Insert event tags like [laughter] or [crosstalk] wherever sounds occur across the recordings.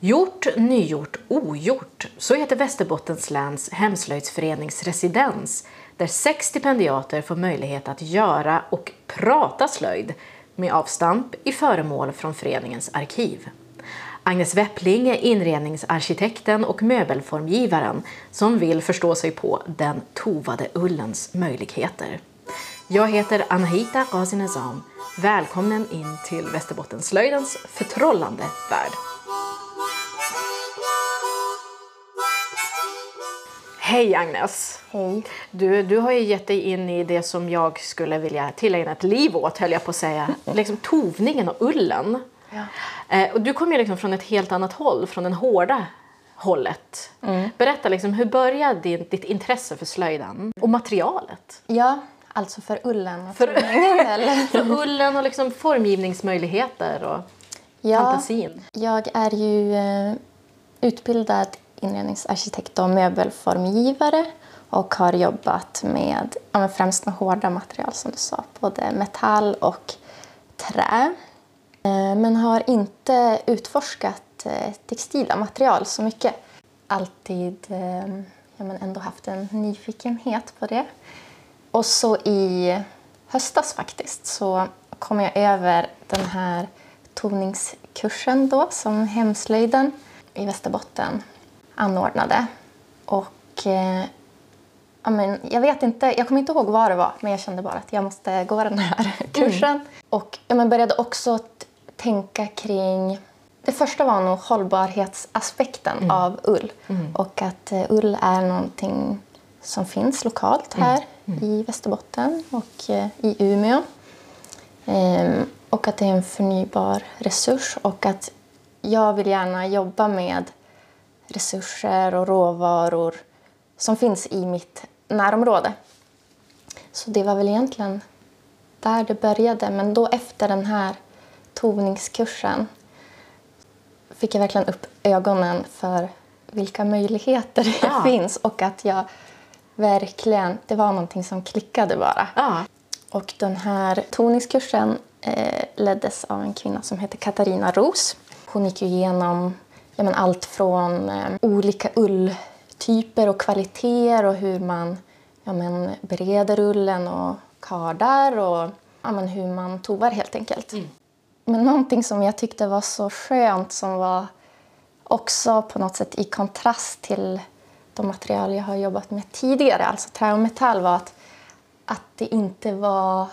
Gjort, nygjort, ogjort. Så heter Västerbottens läns hemslöjdsförenings residens där sex stipendiater får möjlighet att göra och prata slöjd med avstamp i föremål från föreningens arkiv. Agnes Weppling är inredningsarkitekten och möbelformgivaren som vill förstå sig på den tovade ullens möjligheter. Jag heter Anahita Ghazinezam. Välkommen in till Västerbottenslöjdens förtrollande värld. Hej Agnes! Hej. Du, du har ju gett dig in i det som jag skulle vilja tillägna ett liv åt, höll jag på att säga. [laughs] Liksom tovningen och ullen. Ja. Eh, och du kommer ju liksom från ett helt annat håll, från den hårda hållet. Berätta, liksom, hur började din, ditt intresse för slöjden och materialet? Ja, alltså för ullen För-? För [laughs] ullen och liksom formgivningsmöjligheter och Ja, fantasin. jag är ju eh, utbildad inredningsarkitekt och möbelformgivare och har jobbat med, ja, men främst med hårda material som du sa, både metall och trä. Eh, men har inte utforskat eh, textila material så mycket. Alltid eh, ja, men ändå haft en nyfikenhet på det. Och så i höstas faktiskt så kom jag över den här toningskursen då som Hemslöjden i Västerbotten anordnade. Och eh, ja, men jag vet inte, jag kommer inte ihåg vad det var men jag kände bara att jag måste gå den här [laughs] kursen. Och ja, men började också tänka kring det första var nog hållbarhetsaspekten av ull. Och att eh, ull är någonting som finns lokalt här i Västerbotten och eh, i Umeå. Ehm, och att det är en förnybar resurs och att jag vill gärna jobba med resurser och råvaror som finns i mitt närområde. Så det var väl egentligen där det började. Men då efter den här tovningskursen fick jag verkligen upp ögonen för vilka möjligheter det Ja. finns och att jag verkligen, det var någonting som klickade bara. Ja. Och den här toningskursen eh, leddes av en kvinna som heter Katarina Ros. Hon gick ju igenom ja, men allt från eh, olika ulltyper och kvaliteter och hur man ja, men, bereder ullen och kardar och ja, men, hur man tovar helt enkelt. Men någonting som jag tyckte var så skönt som var också på något sätt i kontrast till de material jag har jobbat med tidigare, alltså trä och metall, var att, att det inte var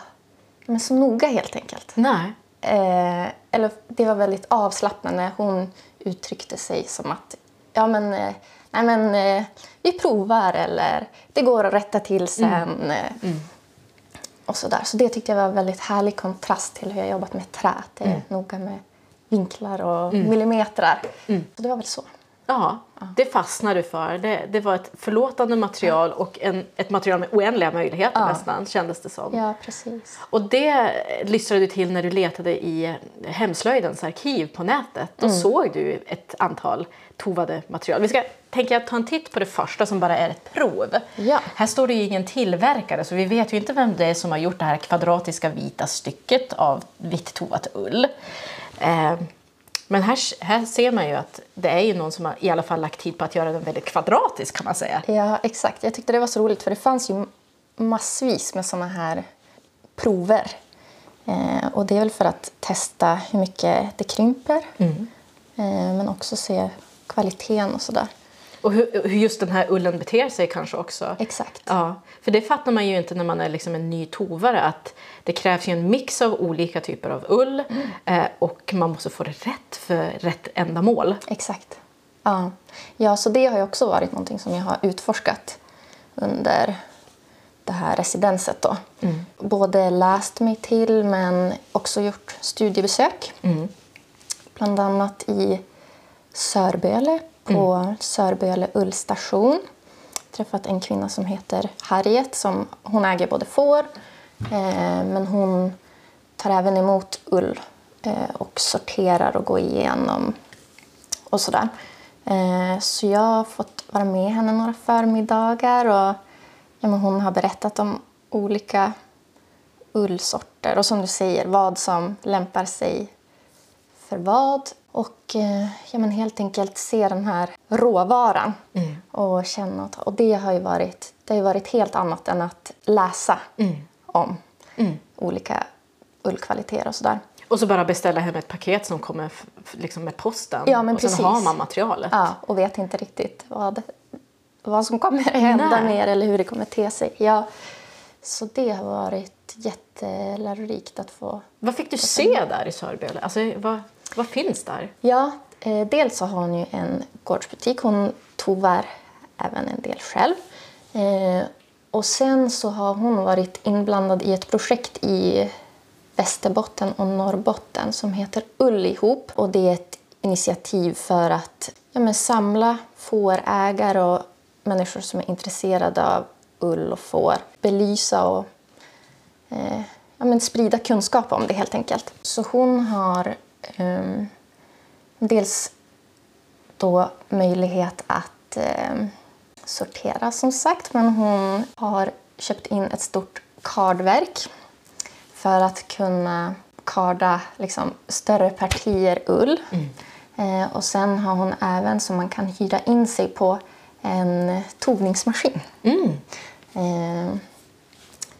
men så noga helt enkelt. Nej. Eh, eller det var väldigt avslappnande. Hon uttryckte sig som att ja, men, eh, nej, men, eh, vi provar eller det går att rätta till sen. eh, Och så, där. så det tyckte jag var en väldigt härlig kontrast till hur jag jobbat med trä. Det är noga med vinklar och millimetrar. Så det var väl så. Ja, det fastnade du för. Det, det var ett förlåtande material och en, ett material med oändliga möjligheter nästan, kändes det som. Ja, precis. Och det lyssnade du till när du letade i Hemslöjdens arkiv på nätet. Då såg du ett antal tovade material. Vi ska tänka ta en titt på det första som bara är ett prov. Ja. Här står det ju ingen tillverkare så vi vet ju inte vem det är som har gjort det här kvadratiska vita stycket av vitt tovat ull. Eh, men här, här ser man ju att det är ju någon som har i alla fall lagt tid på att göra den väldigt kvadratisk kan man säga. Ja, exakt. Jag tyckte det var så roligt för det fanns ju massvis med såna här prover. Eh, och det är väl för att testa hur mycket det krymper. Eh, men också se kvaliteten och sådär. Och hur, just den här ullen beter sig kanske också. Exakt. Ja, för det fattar man ju inte när man är liksom en ny tovare att det krävs ju en mix av olika typer av ull eh, och man måste få det rätt för rätt ändamål. Exakt. Ja. ja, så det har ju också varit någonting som jag har utforskat under det här residenset. Då. Både läst mig till men också gjort studiebesök. Bland annat i Sörböle på Sörböle ullstation. Träffat en kvinna som heter Harriet. Som, hon äger både får eh, men hon tar även emot ull eh, och sorterar och går igenom och sådär. Eh, så jag har fått vara med henne några förmiddagar och ja, hon har berättat om olika ullsorter och som du säger vad som lämpar sig för vad. Och eh, ja, men helt enkelt se den här råvaran och känna och det har ju varit, det har varit helt annat än att läsa om olika ullkvaliteter och sådär. Och så bara beställa hem ett paket som kommer liksom med posten. Ja, men och sen precis. har man materialet. Ja, och vet inte riktigt vad, vad som kommer [laughs] hända Nej. mer eller hur det kommer te sig. Ja, så det har varit jättelärorikt att få Vad fick du se där i Sörby? Alltså, vad, vad finns där? Ja, eh, dels så har hon ju en gårdsbutik. Hon tovar även en del själv. Eh, och sen så har hon varit inblandad i ett projekt i Västerbotten och Norrbotten som heter Ull ihop. Och det är ett initiativ för att ja, men samla fårägare och människor som är intresserade av ull och får. Belysa och eh, ja, men sprida kunskap om det helt enkelt. Så hon har ehm, dels då möjlighet att ehm, sortera som sagt men hon har köpt in ett stort kardverk för att kunna karda liksom, större partier ull. Eh, och sen har hon även som man kan hyra in sig på en tovningsmaskin. Eh,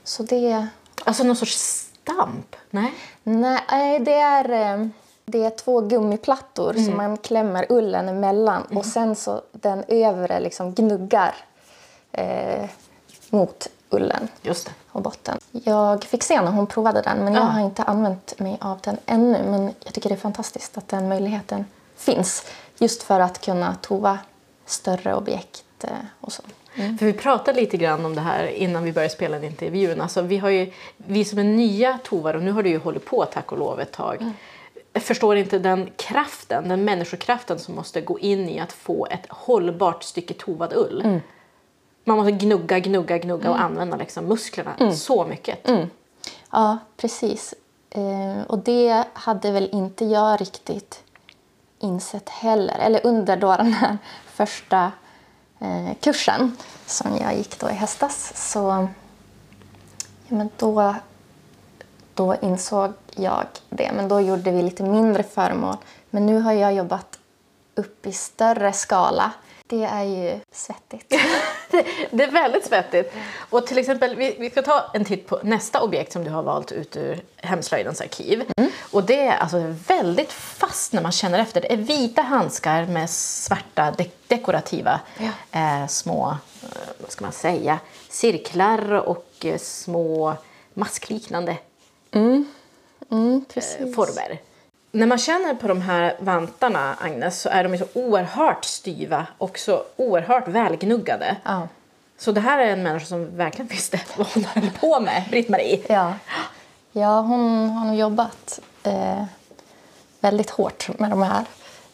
så det Alltså någon sorts stamp? Nej? Nej, det är, eh, det är två gummiplattor som man klämmer ullen emellan och sen så den övre liksom gnuggar eh, mot ullen och botten. Jag fick se när hon provade den men jag Ja. har inte använt mig av den ännu. Men jag tycker det är fantastiskt att den möjligheten finns just för att kunna tova större objekt eh, och så. För vi pratade lite grann om det här innan vi började spela in intervjun. Alltså, vi, har ju, vi som är nya tovare, och nu har du ju hållit på tack och lov ett tag. Jag förstår inte den kraften, den människokraften som måste gå in i att få ett hållbart stycke tovad ull. Man måste gnugga, gnugga, gnugga och använda liksom musklerna så mycket. Ja, precis. Eh, och det hade väl inte jag riktigt insett heller. Eller under då den här första eh, kursen som jag gick då i höstas. Så ja, men då, då insåg jag det. Men då gjorde vi lite mindre föremål. Men nu har jag jobbat upp i större skala. Det är ju svettigt. [laughs] Det, är väldigt svettigt. Och till exempel, vi, vi ska ta en titt på nästa objekt som du har valt ut ur Hemslöjdens arkiv. Och det är alltså väldigt fast när man känner efter. Det är vita handskar med svarta de- dekorativa eh, små, eh, vad ska man säga, cirklar och eh, små maskliknande Mm, eh, precis. former. När man känner på de här vantarna, Agnes, så är de så oerhört styva och så oerhört välgnuggade. Ja. Så det här är en människa som verkligen visste vad hon höll på med, Britt-Marie. Ja, ja hon har nog jobbat eh, väldigt hårt med de här.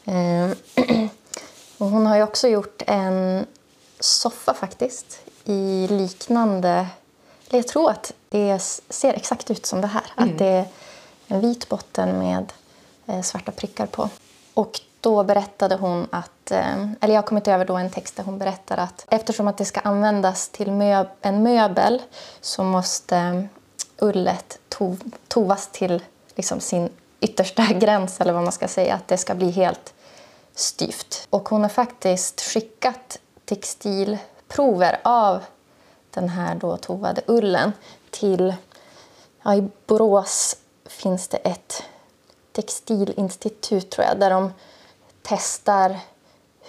Eh, [clears throat] och hon har ju också gjort en soffa faktiskt i liknande... eller Jag tror att det ser exakt ut som det här. Att det är en vit botten med eh, svarta prickar på. Och då berättade hon att, eh, eller jag har kommit över då en text där hon berättar att eftersom att det ska användas till möb- en möbel så måste eh, ullet to- tovas till liksom sin yttersta [laughs] gräns eller vad man ska säga, att det ska bli helt styvt. Och hon har faktiskt skickat textilprover av den här då tovade ullen till, ja, i Borås finns det ett textilinstitut tror jag, där de testar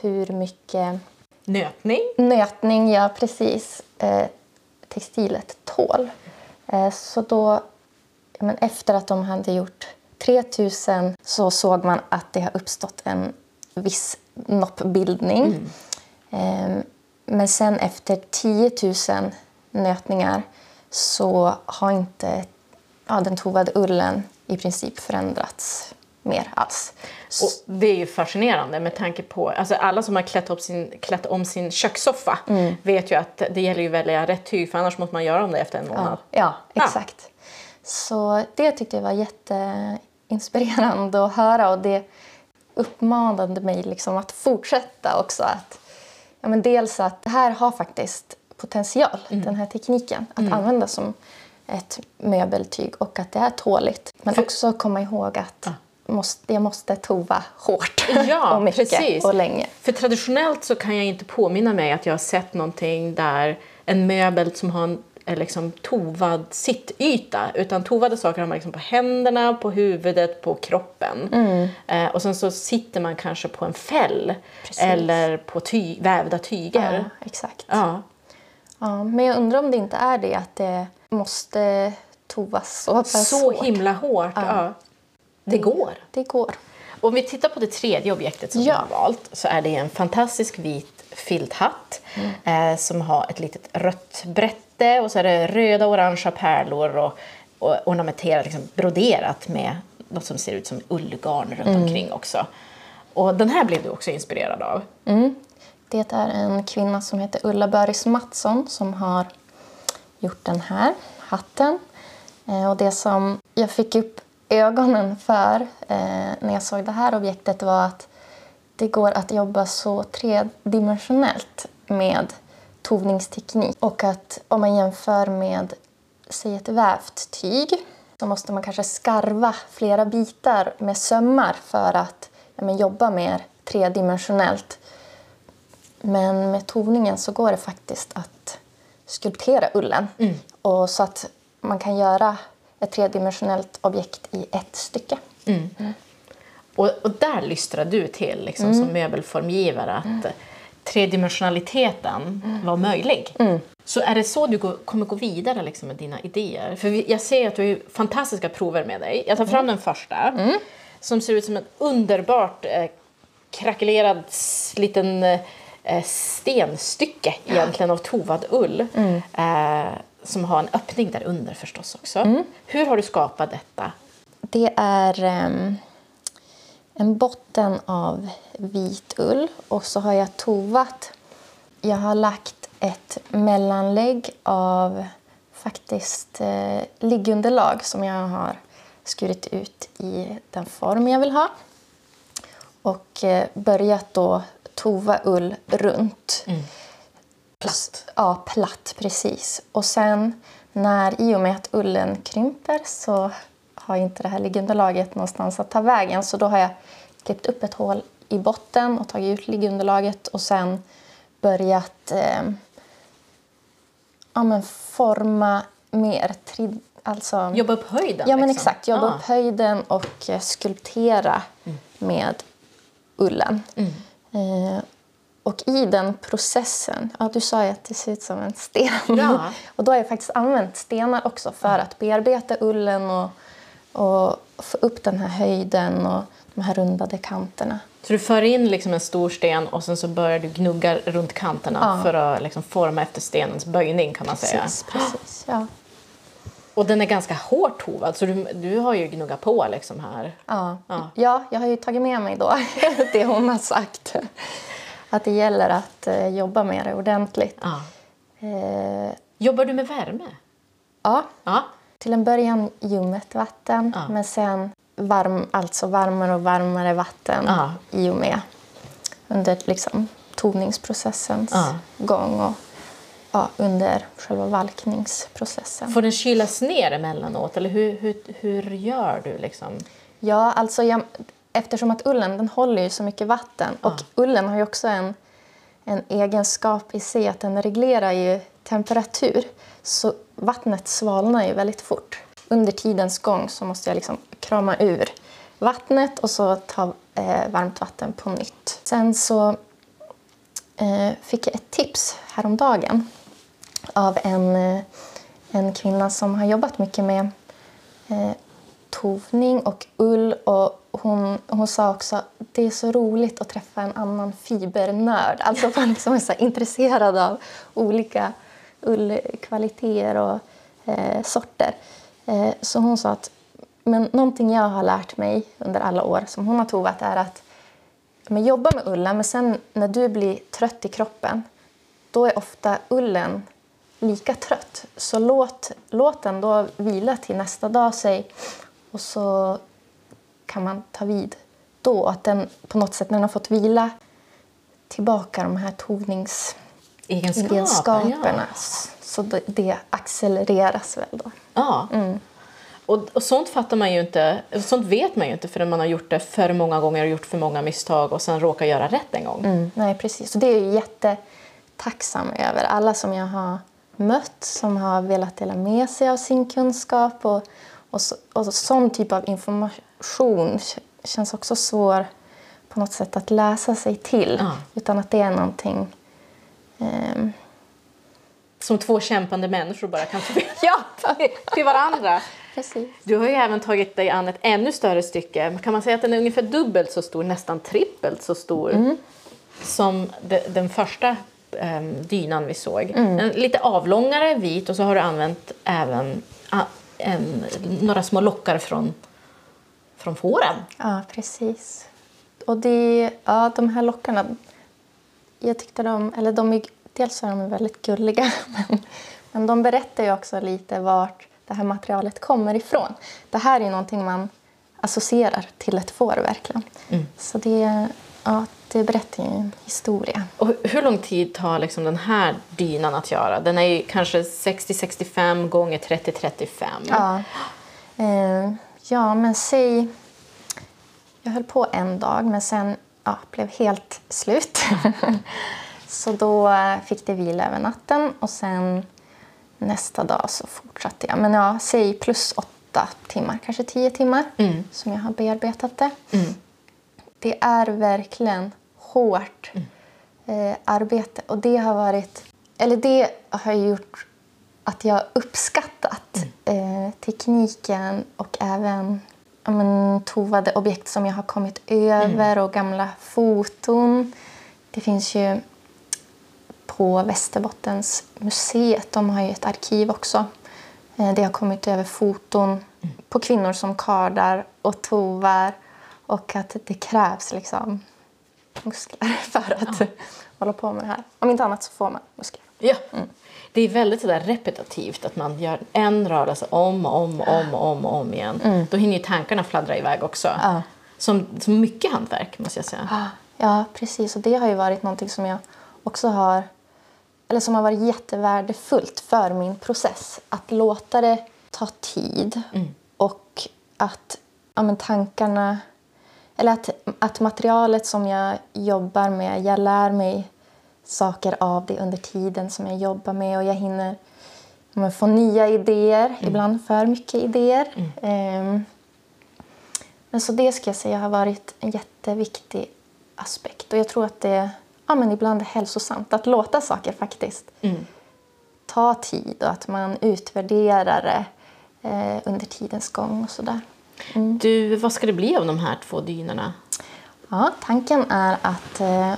hur mycket Nötning. nötning, ja precis, eh, textilet tål. Eh, så då, ja, men efter att de hade gjort 3000 så såg man att det har uppstått en viss noppbildning. Eh, men sen efter 10 000 nötningar så har inte ja, den tovade ullen i princip förändrats mer alls. Och det är ju fascinerande med tanke på, alltså alla som har klätt, upp sin, klätt om sin kökssoffa vet ju att det gäller ju att välja rätt tyg för annars måste man göra om det efter en månad. Ja, exakt. Så det tyckte jag var jätteinspirerande att höra och det uppmanade mig liksom att fortsätta också. Att, ja, men dels att det här har faktiskt potential, den här tekniken, att använda som ett möbeltyg och att det är tåligt. Men också komma ihåg att måste, jag måste tova hårt [laughs] Ja, [laughs] och mycket precis. och länge. För traditionellt så kan jag inte påminna mig att jag har sett någonting där en möbel som har en liksom tovad sittyta. Utan tovade saker har man liksom på händerna, på huvudet, på kroppen. Mm. Eh, och sen så sitter man kanske på en fäll Precis. eller på ty- vävda tyger. Ja, exakt. Ja. Ja, men jag undrar om det inte är det att det måste tovas så pass Så hårt. himla hårt. Ja. Det går. Det går. Om vi tittar på det tredje objektet som Ja. jag har valt så är det en fantastisk vit filthatt eh, som har ett litet rött brätte och så är det röda och orangea pärlor och, och ornamenterat, liksom broderat med något som ser ut som ullgarn runt omkring också. Och den här blev du också inspirerad av. Det är en kvinna som heter Ulla Böris Mattsson som har gjort den här hatten. Eh, Och det som jag fick upp ögonen för eh, när jag såg det här objektet var att det går att jobba så tredimensionellt med tovningsteknik. Och att om man jämför med säg ett vävt tyg så måste man kanske skarva flera bitar med sömmar för att ja, men, jobba mer tredimensionellt. Men med tovningen så går det faktiskt att skulptera ullen. Och så att man kan göra ett tredimensionellt objekt i ett stycke. Och, och där lystrar du till liksom, som möbelformgivare att tredimensionaliteten var möjlig. Så är det så du går, kommer gå vidare liksom, med dina idéer? För vi, jag ser att du har fantastiska prover med dig. Jag tar fram den första som ser ut som en underbart eh, krackelerad liten eh, stenstycke egentligen av tovad ull. Eh, som har en öppning där under förstås också. Hur har du skapat detta? Det är ehm, en botten av vit ull och så har jag tovat. Jag har lagt ett mellanlägg av faktiskt eh, liggunderlag som jag har skurit ut i den form jag vill ha. Och eh, börjat då tova ull runt. Platt. Ja, platt precis. Och sen när i och med att ullen krymper så har inte det här liggunderlaget någonstans att ta vägen. Så då har jag klippt upp ett hål i botten och tagit ut liggunderlaget och sen börjat eh, ja, men forma mer. Tri- alltså, Jobba upp höjden? Ja, men liksom. exakt. Jobba Ah. upp höjden och eh, skulptera med ullen. Eh, och i den processen, ja, du sa ju att det ser ut som en sten. Ja. [laughs] och då har jag faktiskt använt stenar också för att bearbeta ullen och, och få upp den här höjden och de här rundade kanterna. Så du för in liksom en stor sten och sen så börjar du gnugga runt kanterna Ja. för att liksom forma efter stenens böjning kan man säga. Precis, precis. Ja. Och den är ganska hårt tovad så du, du har ju gnuggat på liksom här. Ja. Ja. Ja. jag har ju tagit med mig då [laughs] det hon har sagt. Att det gäller att eh, jobba med det ordentligt. Ja. Eh, Jobbar du med värme? ja, Ja. Till en början ljummet vatten Ja. men sen varm, alltså varmare och varmare vatten Ja. i och med under liksom tovningsprocessens Ja. gång och ja, under själva valkningsprocessen. Får den kylas ner emellanåt eller hur, hur, hur gör du liksom? Ja, alltså jag, eftersom att ullen den håller ju så mycket vatten och ullen har ju också en, en egenskap i sig att den reglerar ju temperatur så vattnet svalnar ju väldigt fort. Under tidens gång så måste jag liksom krama ur vattnet och så ta eh, varmt vatten på nytt. Sen så eh, fick jag ett tips häromdagen av en, eh, en kvinna som har jobbat mycket med eh, tovning och ull. Och hon, hon sa också att det är så roligt att träffa en annan fibernörd. Alltså man liksom är så intresserad av olika ullkvaliteter och eh, sorter. Eh, så hon sa att men någonting jag har lärt mig under alla år som hon har tovat är att men jobba med ullen, men sen när du blir trött i kroppen då är ofta ullen lika trött. Så låt, låt den då vila till nästa dag, sig och så kan man ta vid då. Att den på något sätt, när den har fått vila tillbaka de här tovnings... Egenskaper? tovningsegenskaperna Ja. så det, det accelereras väl då. ja. Mm. Och, och sånt fattar man ju inte, sånt vet man ju inte förrän man har gjort det för många gånger och gjort för många misstag och sen råkar göra rätt en gång. Mm, nej, precis. Och det är jag jättetacksam över. Alla som jag har mött som har velat dela med sig av sin kunskap och, och, så, och sån typ av information känns också svår på något sätt att läsa sig till. Ja. Utan att det är någonting... ehm, Som två kämpande människor bara kan få [laughs] Ja, till varandra. precis. Du har ju även tagit dig an ett ännu större stycke. Kan man säga att den är ungefär dubbelt så stor, nästan trippelt så stor som de, den första um, dynan vi såg. En lite avlångare, vit och så har du använt även ah, en, några små lockar från, från fåren. Ja, precis. Och det, ja, de här lockarna, jag tyckte de, eller de är, dels är de väldigt gulliga, [laughs] men, men de berättar ju också lite vart det här materialet kommer ifrån. Det här är någonting man associerar till ett får verkligen. Så det, ja, det berättar ju en historia. Och hu- hur lång tid tar liksom den här dynan att göra? Den är ju kanske 60-65 gånger 30-35. Ja. Eh, ja, men säg... Jag höll på en dag, men sen ja, blev helt slut. [laughs] så då eh, fick det vila över natten och sen nästa dag så fortsatte jag. Men ja, säg plus åtta timmar, kanske tio timmar som jag har bearbetat det. Det är verkligen hårt eh, arbete och det har varit... Eller det har gjort att jag har uppskattat eh, tekniken och även men, tovade objekt som jag har kommit över och gamla foton. Det finns ju på Västerbottens museet, de har ju ett arkiv också. Eh, det har kommit över foton på kvinnor som kardar och tovar och att det krävs liksom muskler [laughs] för att hålla på med det här. Om inte annat så får man muskler. Ja. Det är väldigt sådär repetitivt att man gör en rörelse om och om och om och om, och om igen. Då hinner ju tankarna fladdra iväg också. Ja. Som, som mycket hantverk måste jag säga. Ja, precis. Och det har ju varit någonting som jag också har eller som har varit jättevärdefullt för min process. Att låta det ta tid och att ja, men tankarna eller att, att materialet som jag jobbar med, jag lär mig saker av det under tiden som jag jobbar med och jag hinner få nya idéer, ibland för mycket idéer. Ehm, men så det ska jag säga har varit en jätteviktig aspekt. Och jag tror att det ja, men ibland är hälsosamt att låta saker faktiskt ta tid och att man utvärderar det eh, under tidens gång och sådär. Du, vad ska det bli av de här två dynorna? Ja, tanken är att eh,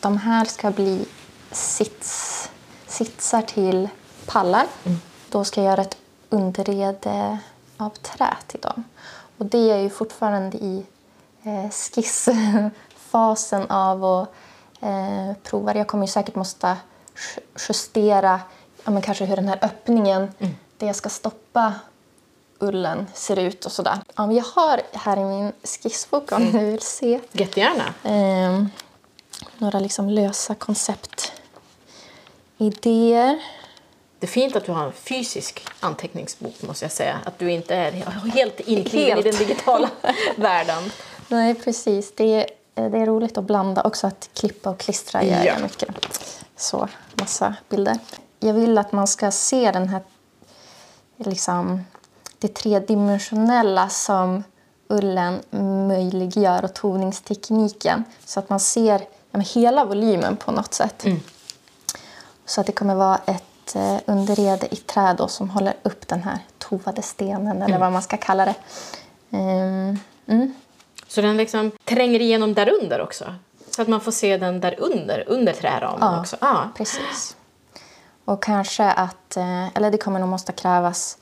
de här ska bli sits, sitsar till pallar. Då ska jag göra ett underrede av trä till dem. Och det är ju fortfarande i eh, skissfasen av att eh, prova. Jag kommer ju säkert måste ju- justera ja, men kanske hur den här öppningen där jag ska stoppa ullen ser ut och sådär. Ja, jag har här i min skissbok om ni vill se Jättegärna. eh, några liksom lösa konceptidéer. Det är fint att du har en fysisk anteckningsbok måste jag säga. Att du inte är helt inkliven i den digitala [laughs] världen. Nej, precis. Det är, det är roligt att blanda också. Att klippa och klistra gör Ja. jag mycket. Så, massa bilder. Jag vill att man ska se den här liksom, det tredimensionella som ullen möjliggör och toningstekniken. Så att man ser ja, hela volymen på något sätt. Så att det kommer vara ett eh, underrede i trä då, som håller upp den här tovade stenen eller vad man ska kalla det. Ehm, mm. Så den liksom tränger igenom där under också. Så att man får se den där under, under träramen Ja. också. Ja. Precis. Och kanske att, eh, eller det kommer nog måste krävas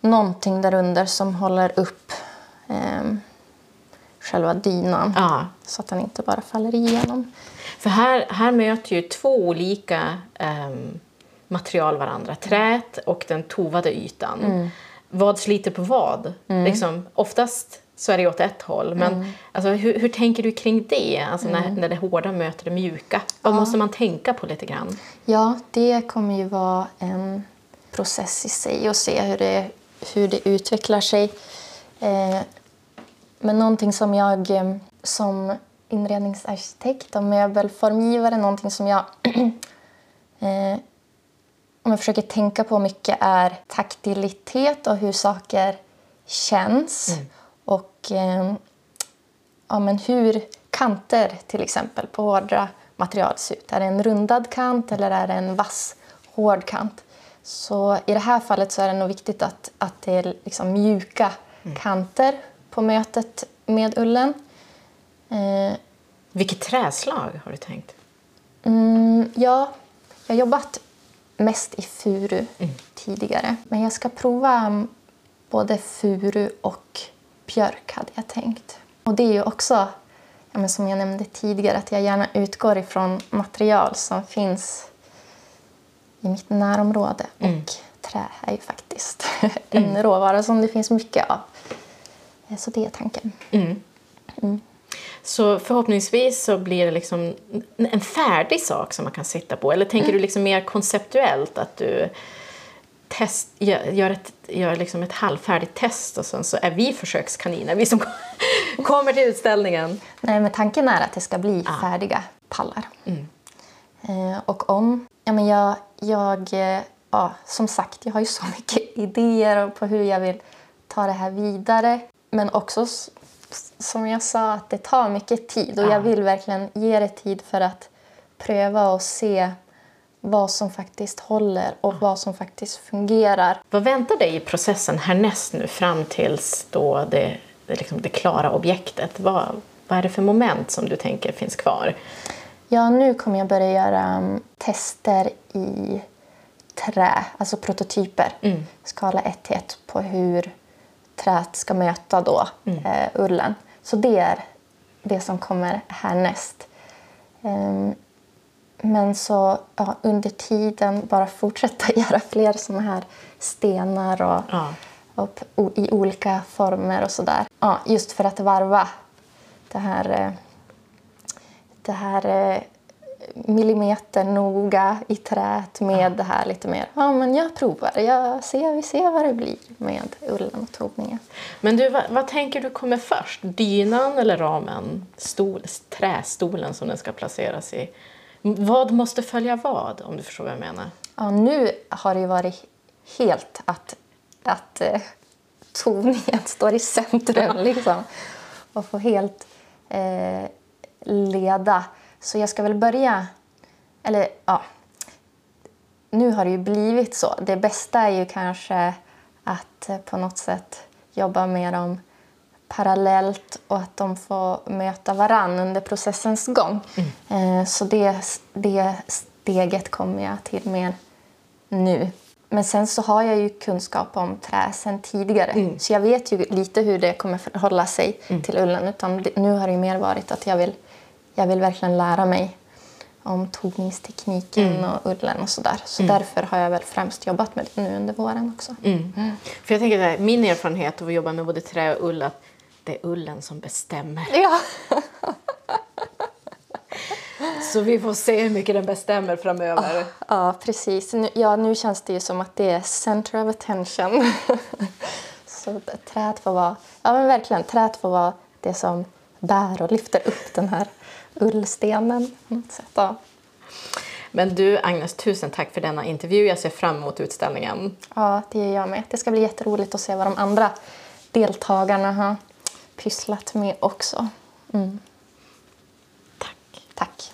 någonting där under som håller upp eh, själva dynan. ja. Så att den inte bara faller igenom. För här, här möter ju två olika ehm, material varandra. Träet och den tovade ytan. Vad sliter på vad? Liksom, oftast så är det åt ett håll. Men alltså, hur, hur tänker du kring det? Alltså, när, när det hårda möter det mjuka. Vad måste man tänka på lite grann? Ja, det kommer ju vara en process i sig och se hur det hur det utvecklar sig. Eh, men någonting som jag eh, som inredningsarkitekt och möbelformgivare, någonting som jag [clears throat] eh, om jag försöker tänka på mycket är taktilitet och hur saker känns. Mm. Och eh, ja, men hur kanter till exempel på hårda material ser ut. Är det en rundad kant eller är det en vass hård kant? Så i det här fallet så är det nog viktigt att, att det är liksom mjuka mm. kanter på mötet med ullen. Eh, Vilket träslag har du tänkt? Mm, ja, jag har jobbat mest i furu mm. tidigare. Men jag ska prova både furu och björk hade jag tänkt. Och det är ju också, ja, som jag nämnde tidigare, att jag gärna utgår ifrån material som finns i mitt närområde. Mm. Och trä är ju faktiskt [laughs] en mm. råvara som det finns mycket av. Så det är tanken. Mm. mm. Så förhoppningsvis så blir det liksom en färdig sak som man kan sitta på. Eller tänker mm. du liksom mer konceptuellt att du test, gör, ett, gör liksom ett halvfärdigt test och sen så är vi försökskaniner, vi som [laughs] kommer till utställningen. Nej, men tanken är att det ska bli ah. färdiga pallar. Mm. Eh, och om... Ja, men jag, jag, eh, ja, som sagt, jag har ju så [laughs] mycket idéer på hur jag vill ta det här vidare. Men också som jag sa, att det tar mycket tid och ja. jag vill verkligen ge det tid för att pröva och se vad som faktiskt håller och vad som faktiskt fungerar. Vad väntar dig i processen härnäst nu fram tills då det, det, liksom det klara objektet? Vad, vad är det för moment som du tänker finns kvar? Ja, nu kommer jag börja göra um, tester i trä, alltså prototyper, mm. skala 1 till 1 på hur träet ska möta då, mm. eh, ullen. Så det är det som kommer härnäst. Um, men så ja, under tiden bara fortsätta [laughs] göra fler såna här stenar och, ja. och, och i olika former och sådär. Ja, just för att varva det här, eh, det här eh, millimeter noga i träet med det här lite mer, ja men jag provar, jag ser, vi ser vad det blir med ullen och toningen. Men du, vad, vad, tänker du kommer först? Dynan eller ramen? Stol, trästolen som den ska placeras i? Vad måste följa vad, om du förstår vad jag menar? Ja, nu har det varit helt att, att eh, toningen står i centrum liksom. Och får helt eh, leda så jag ska väl börja... Eller ja, nu har det ju blivit så. Det bästa är ju kanske att eh, på något sätt jobba med dem parallellt och att de får möta varann under processens gång. Mm. Eh, så det, det steget kommer jag till mer nu. Men sen så har jag ju kunskap om trä sen tidigare. Mm. Så jag vet ju lite hur det kommer förhålla sig mm. till ullen. Utan nu har det mer varit att jag vill jag vill verkligen lära mig om togningstekniken mm. och ullen och sådär. Så mm. därför har jag väl främst jobbat med det nu under våren också. Mm. För jag tänker att min erfarenhet av att jobba med både trä och ull att det är ullen som bestämmer. Ja. [laughs] Så vi får se hur mycket den bestämmer framöver. Ja, ja precis. Nu, ja, nu känns det ju som att det är center of attention. [laughs] Så träet får vara, ja men verkligen, träet får vara det som bär och lyfter upp den här ullstenen på något sätt. Men du Agnes, tusen tack för denna intervju. Jag ser fram emot utställningen. Ja, det gör jag med. Det ska bli jätteroligt att se vad de andra deltagarna har pysslat med också. Mm. Tack. Tack.